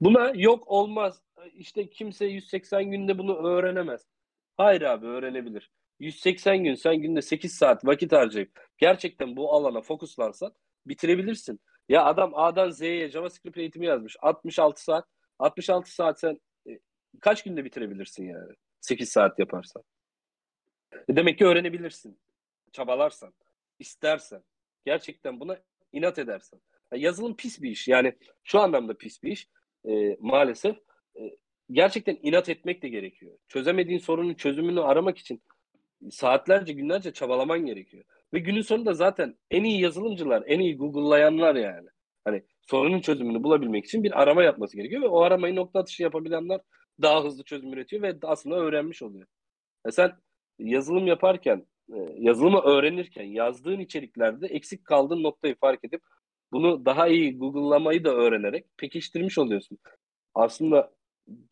Buna yok olmaz. İşte kimse 180 günde bunu öğrenemez. Hayır abi öğrenebilir. 180 gün sen günde 8 saat vakit harcayıp gerçekten bu alana fokuslansan bitirebilirsin. Ya adam A'dan Z'ye JavaScript eğitimi yazmış. 66 saat. 66 saat sen e, kaç günde bitirebilirsin yani? 8 saat yaparsan. E, demek ki öğrenebilirsin. Çabalarsan, istersen gerçekten buna inat edersen. Yani yazılım pis bir iş. Yani şu anlamda pis bir iş. E, maalesef e, gerçekten inat etmek de gerekiyor. Çözemediğin sorunun çözümünü aramak için saatlerce, günlerce çabalaman gerekiyor. Ve günün sonunda zaten en iyi yazılımcılar, en iyi Google'layanlar yani. Hani sorunun çözümünü bulabilmek için bir arama yapması gerekiyor ve o aramayı nokta atışı yapabilenler daha hızlı çözüm üretiyor ve aslında öğrenmiş oluyor. E sen yazılım yaparken, yazılımı öğrenirken yazdığın içeriklerde eksik kaldığın noktayı fark edip bunu daha iyi Google'lamayı da öğrenerek pekiştirmiş oluyorsun. Aslında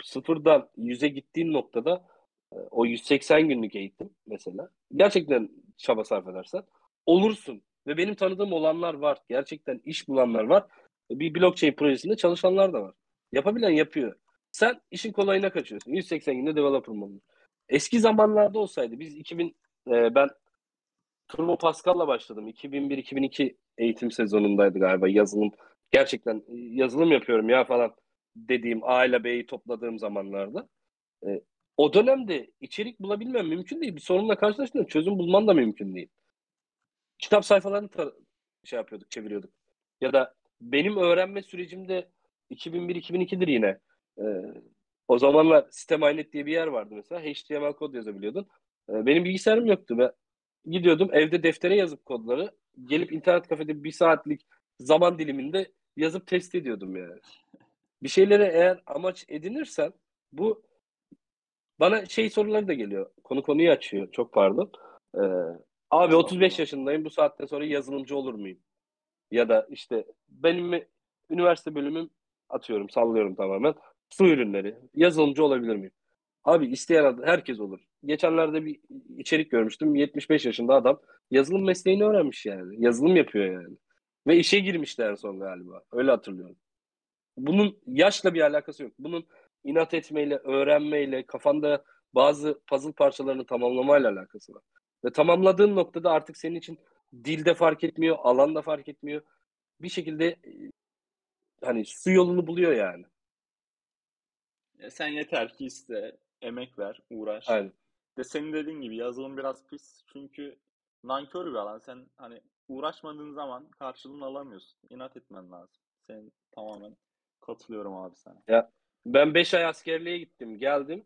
sıfırdan yüze gittiğin noktada e, o 180 günlük eğitim mesela gerçekten çaba sarf edersen olursun. Ve benim tanıdığım olanlar var. Gerçekten iş bulanlar var. Bir blockchain projesinde çalışanlar da var. Yapabilen yapıyor. Sen işin kolayına kaçıyorsun. 180 günde developer mı? Eski zamanlarda olsaydı biz 2000 e, ben Turbo Pascal'la başladım. 2001-2002 eğitim sezonundaydı galiba yazılım. Gerçekten e, yazılım yapıyorum ya falan dediğim A ile B'yi topladığım zamanlarda. E, o dönemde içerik bulabilmem mümkün değil. Bir sorunla karşılaştığında çözüm bulman da mümkün değil. Kitap sayfalarını tar- şey yapıyorduk, çeviriyorduk. Ya da benim öğrenme sürecimde 2001-2002'dir yine. Ee, o zamanlar Sistem.net diye bir yer vardı mesela. HTML kod yazabiliyordun. Ee, benim bilgisayarım yoktu ve gidiyordum evde deftere yazıp kodları gelip internet kafede bir saatlik zaman diliminde yazıp test ediyordum yani. Bir şeylere eğer amaç edinirsen bu bana şey soruları da geliyor. Konu konuyu açıyor. Çok pardon. Ee, abi 35 yaşındayım. Bu saatten sonra yazılımcı olur muyum? Ya da işte benim üniversite bölümüm atıyorum, sallıyorum tamamen. Su ürünleri. Yazılımcı olabilir miyim? Abi isteyen herkes olur. Geçenlerde bir içerik görmüştüm. 75 yaşında adam yazılım mesleğini öğrenmiş yani. Yazılım yapıyor yani. Ve işe girmişti en son galiba. Öyle hatırlıyorum. Bunun yaşla bir alakası yok. Bunun inat etmeyle, öğrenmeyle, kafanda bazı puzzle parçalarını tamamlamayla alakası var. Ve tamamladığın noktada artık senin için dilde fark etmiyor, alanda fark etmiyor. Bir şekilde e, hani su yolunu buluyor yani. E sen yeter ki iste, emek ver, uğraş. Aynen. De senin dediğin gibi yazılım biraz pis. Çünkü nankör bir alan. Sen hani uğraşmadığın zaman karşılığını alamıyorsun. İnat etmen lazım. Senin tamamen katılıyorum abi sana. Ya ben 5 ay askerliğe gittim, geldim.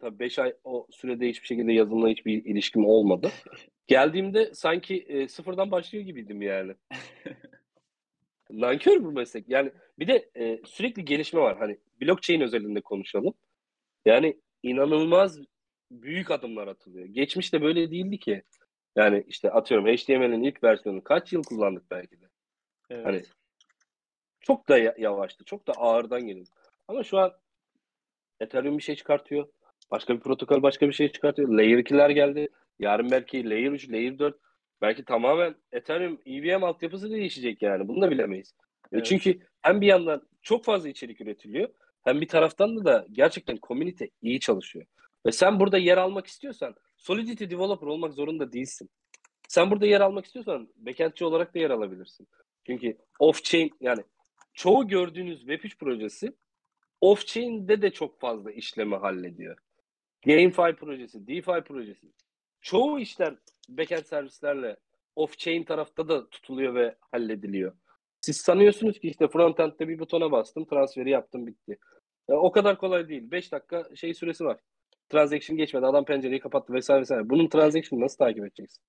Tabii 5 ay o sürede hiçbir şekilde yazılımla hiçbir ilişkim olmadı. Geldiğimde sanki e, sıfırdan başlıyor gibiydim yani. Nankör bu meslek. Yani bir de e, sürekli gelişme var. Hani blockchain özelinde konuşalım. Yani inanılmaz büyük adımlar atılıyor. Geçmişte böyle değildi ki. Yani işte atıyorum HTML'in ilk versiyonu kaç yıl kullandık belki de. Evet. Hani çok da yavaştı. Çok da ağırdan geliyor. Ama şu an Ethereum bir şey çıkartıyor. Başka bir protokol başka bir şey çıkartıyor. Layer 2'ler geldi. Yarın belki Layer 3, Layer 4 belki tamamen Ethereum EVM altyapısı değişecek yani. Bunu da bilemeyiz. E Evet. Çünkü hem bir yandan çok fazla içerik üretiliyor hem bir taraftan da, da gerçekten komünite iyi çalışıyor. Ve sen burada yer almak istiyorsan Solidity developer olmak zorunda değilsin. Sen burada yer almak istiyorsan backendçi olarak da yer alabilirsin. Çünkü off-chain yani çoğu gördüğünüz Web3 projesi off-chain'de de çok fazla işlemi hallediyor. GameFi projesi, DeFi projesi. Çoğu işler backend servislerle off-chain tarafta da tutuluyor ve hallediliyor. Siz sanıyorsunuz ki işte frontend'de bir butona bastım, transferi yaptım, bitti. Ya o kadar kolay değil. 5 dakika şey süresi var. Transaction geçmedi, adam pencereyi kapattı vesaire vesaire. Bunun transaction'ı nasıl takip edeceksin?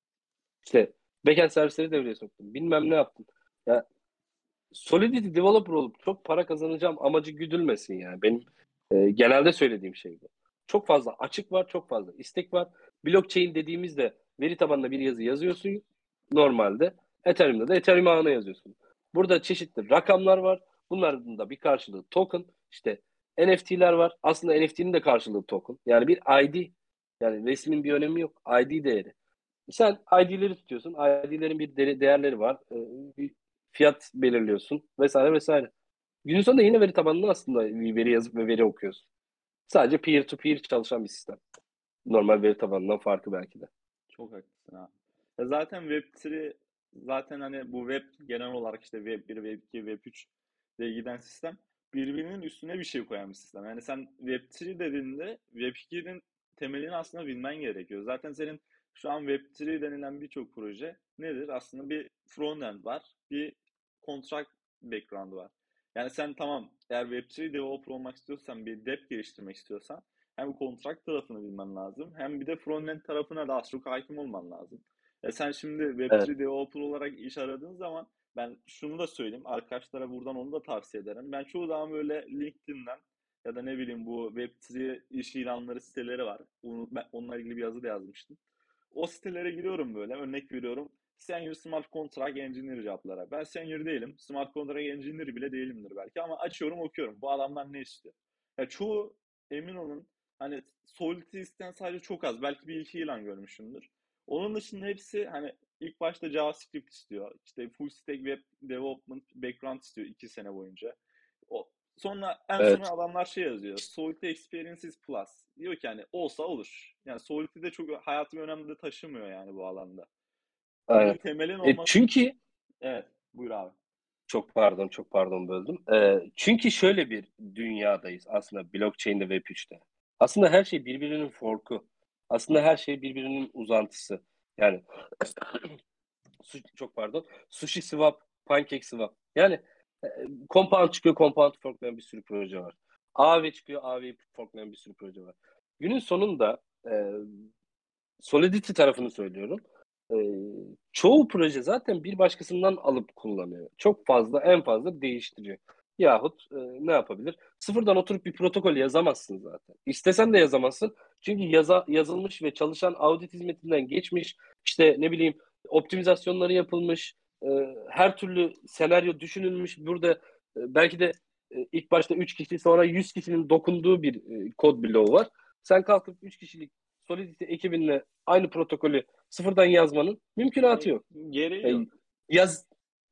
İşte backend servisleri devreye soktum. Bilmem ne yaptım. Ya Solidity developer olup çok para kazanacağım amacı güdülmesin yani. Benim e, genelde söylediğim şey bu. Çok fazla açık var, çok fazla istek var. Blockchain dediğimizde veri tabanına bir yazı yazıyorsun normalde. Ethereum'da da Ethereum ağına yazıyorsun. Burada çeşitli rakamlar var. Bunların da bir karşılığı token. İşte NFT'ler var. Aslında NFT'nin de karşılığı token. Yani bir ID. Yani resmin bir önemi yok. ID değeri. Sen ID'leri tutuyorsun. ID'lerin bir de- değerleri var. Ee, Bir fiyat belirliyorsun vesaire vesaire. Günün sonunda yine veri tabanına aslında bir veri yazıp ve veri okuyorsun. Sadece peer to peer çalışan bir sistem. Normal veri tabanından farkı belki de. Çok haklısın abi. Zaten Web3 zaten hani bu web genel olarak işte Web 1, Web 2, Web 3 diye giden sistem birbirinin üstüne bir şey koyan bir sistem. Yani sen Web3 dediğinde Web 2'nin temelini aslında bilmen gerekiyor. Zaten senin şu an Web3 denilen birçok proje nedir? Aslında bir frontend var, bir contract background var. Yani sen tamam eğer Web3 developer olmak istiyorsan, bir dep geliştirmek istiyorsan hem contract tarafını bilmen lazım hem bir de frontend tarafına da az çok hakim olman lazım. E sen şimdi Web3 evet. developer olarak iş aradığın zaman ben şunu da söyleyeyim. Arkadaşlara buradan onu da tavsiye ederim. Ben çoğu zaman böyle LinkedIn'den ya da ne bileyim bu Web3 iş ilanları siteleri var. ben onunla ilgili bir yazı da yazmıştım. O sitelere giriyorum böyle. Örnek veriyorum. Senior Smart Contract Engineer cevaplara. Ben senior değilim. Smart Contract Engineer bile değilimdir belki ama açıyorum okuyorum. Bu adamlar ne istiyor? Ya çoğu emin olun hani Solidity isteyen sadece çok az. Belki bir iki ilan görmüşümdür. Onun dışında hepsi hani ilk başta JavaScript istiyor. İşte full stack web development background istiyor iki sene boyunca. O, sonra en evet. sonra adamlar şey yazıyor. Solidity Experiences Plus. Diyor ki hani olsa olur. Yani Solidity'de çok hayatım önemli taşımıyor yani bu alanda. Evet. Temelin e, olması... E çünkü Evet. Buyur abi. Çok pardon, çok pardon böldüm. Ee, çünkü şöyle bir dünyadayız aslında blockchain'de ve 3'te. Aslında her şey birbirinin forku. Aslında her şey birbirinin uzantısı. Yani çok pardon. Sushi swap, pancake swap. Yani e, compound çıkıyor, compound forklayan bir sürü proje var. AV çıkıyor, AV forklayan bir sürü proje var. Günün sonunda e, Solidity tarafını söylüyorum e, çoğu proje zaten bir başkasından alıp kullanıyor. Çok fazla en fazla değiştiriyor. Yahut e, ne yapabilir? Sıfırdan oturup bir protokol yazamazsın zaten. İstesen de yazamazsın. Çünkü yaza, yazılmış ve çalışan audit hizmetinden geçmiş. İşte ne bileyim optimizasyonları yapılmış. E, her türlü senaryo düşünülmüş. Burada e, belki de e, ilk başta 3 kişi sonra 100 kişinin dokunduğu bir e, kod bloğu var. Sen kalkıp 3 kişilik Solidity ekibinle aynı protokolü sıfırdan yazmanın mümkünatı yok. Gereği yok. Yaz,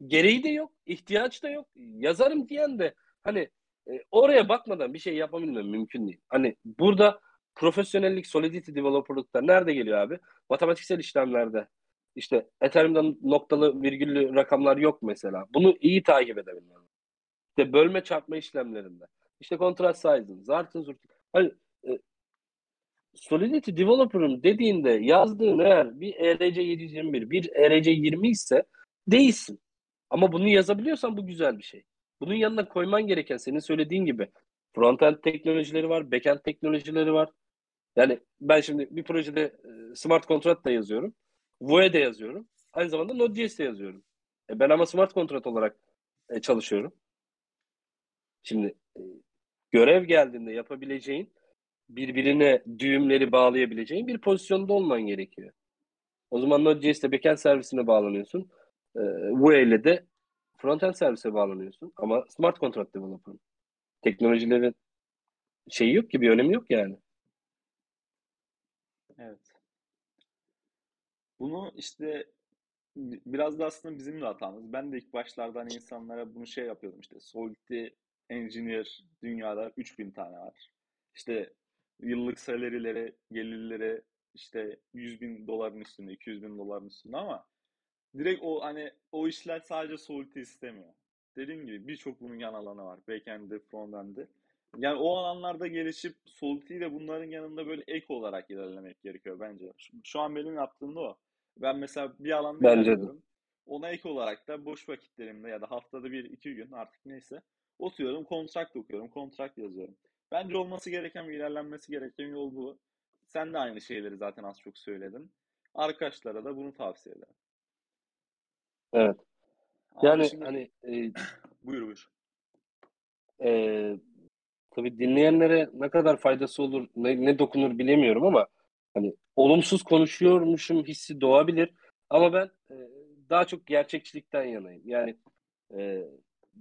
gereği de yok, ihtiyaç da yok. Yazarım diyen de hani e, oraya bakmadan bir şey yapabilmem mümkün değil. Hani burada profesyonellik, solidity developerlıkta nerede geliyor abi? Matematiksel işlemlerde. İşte Ethereum'da noktalı virgüllü rakamlar yok mesela. Bunu iyi takip edebilmem. İşte bölme çarpma işlemlerinde. İşte kontrast size'ın, zartın zurtun. Hani e, Solidity Developer'ım dediğinde yazdığın eğer bir ERC 721, bir ERC 20 ise değilsin. Ama bunu yazabiliyorsan bu güzel bir şey. Bunun yanına koyman gereken senin söylediğin gibi frontend teknolojileri var, backend teknolojileri var. Yani ben şimdi bir projede e, smart contract da yazıyorum. Vue de yazıyorum. Aynı zamanda Node.js de yazıyorum. E ben ama smart contract olarak e, çalışıyorum. Şimdi e, görev geldiğinde yapabileceğin birbirine düğümleri bağlayabileceğin bir pozisyonda olman gerekiyor. O zaman Node.js'te backend servisine bağlanıyorsun. E, Vue ile de frontend servise bağlanıyorsun. Ama smart contract developer. Teknolojilerin şeyi yok ki bir önemi yok yani. Evet. Bunu işte biraz da aslında bizim de hatamız. Ben de ilk başlardan insanlara bunu şey yapıyordum işte. Solidity Engineer dünyada 3000 tane var. İşte yıllık salarileri, gelirleri işte 100 bin doların üstünde, 200 bin doların üstünde ama direkt o hani o işler sadece Solidity istemiyor. Dediğim gibi birçok bunun yan alanı var. Backend'de, frontend'de. Yani o alanlarda gelişip Solidity de bunların yanında böyle ek olarak ilerlemek gerekiyor bence. Şu, şu an benim yaptığım da o. Ben mesela bir alanda bence ilerliyorum. De. Ona ek olarak da boş vakitlerimde ya da haftada bir iki gün artık neyse oturuyorum kontrakt okuyorum, kontrakt yazıyorum. Bence olması gereken ve ilerlenmesi gereken yol bu. Sen de aynı şeyleri zaten az çok söyledin. Arkadaşlara da bunu tavsiye ederim. Evet. Ama yani şimdi... hani e, buyur buyur. E, tabii dinleyenlere ne kadar faydası olur, ne, ne dokunur bilemiyorum ama hani olumsuz konuşuyormuşum hissi doğabilir. Ama ben e, daha çok gerçekçilikten yanayım. Yani e,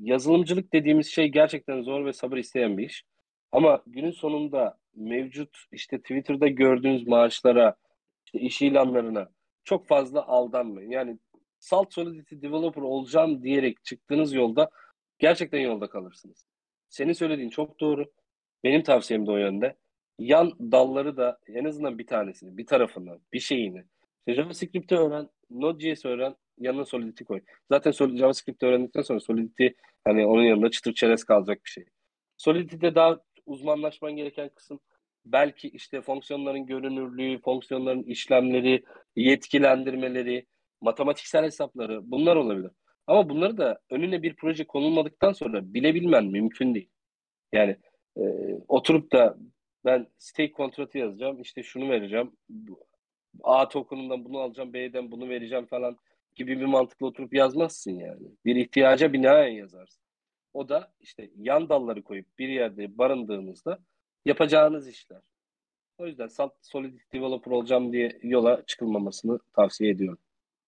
yazılımcılık dediğimiz şey gerçekten zor ve sabır isteyen bir iş. Ama günün sonunda mevcut işte Twitter'da gördüğünüz maaşlara, işte iş ilanlarına çok fazla aldanmayın. Yani Salt Solidity Developer olacağım diyerek çıktığınız yolda gerçekten yolda kalırsınız. Senin söylediğin çok doğru. Benim tavsiyem de o yönde. Yan dalları da en azından bir tanesini, bir tarafından, bir şeyini. İşte JavaScript'i öğren, Node.js öğren, yanına Solidity koy. Zaten JavaScript öğrendikten sonra Solidity hani onun yanında çıtır çerez kalacak bir şey. Solidity'de daha uzmanlaşman gereken kısım belki işte fonksiyonların görünürlüğü, fonksiyonların işlemleri, yetkilendirmeleri, matematiksel hesapları bunlar olabilir. Ama bunları da önüne bir proje konulmadıktan sonra bilebilmen mümkün değil. Yani e, oturup da ben stake kontratı yazacağım, işte şunu vereceğim. A token'ından bunu alacağım, B'den bunu vereceğim falan gibi bir mantıkla oturup yazmazsın yani. Bir ihtiyaca binaen yazarsın. O da işte yan dalları koyup bir yerde barındığınızda yapacağınız işler. O yüzden Solidity Developer olacağım diye yola çıkılmamasını tavsiye ediyorum.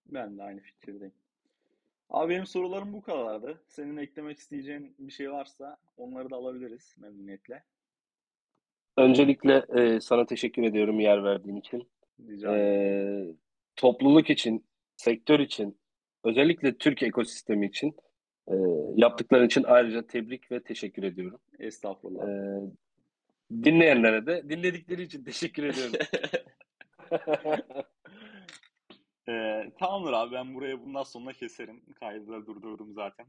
Ben de aynı fikirdeyim. Abi benim sorularım bu kadardı. Senin eklemek isteyeceğin bir şey varsa onları da alabiliriz memnuniyetle. Öncelikle e, sana teşekkür ediyorum yer verdiğin için. Rica ederim. E, topluluk için, sektör için, özellikle Türk ekosistemi için e, yaptıkların için ayrıca tebrik ve teşekkür ediyorum. Estağfurullah. E, dinleyenlere de dinledikleri için teşekkür ediyorum. Ee, tamamdır abi ben buraya bundan sonra keserim. Kaydı da durdurdum zaten.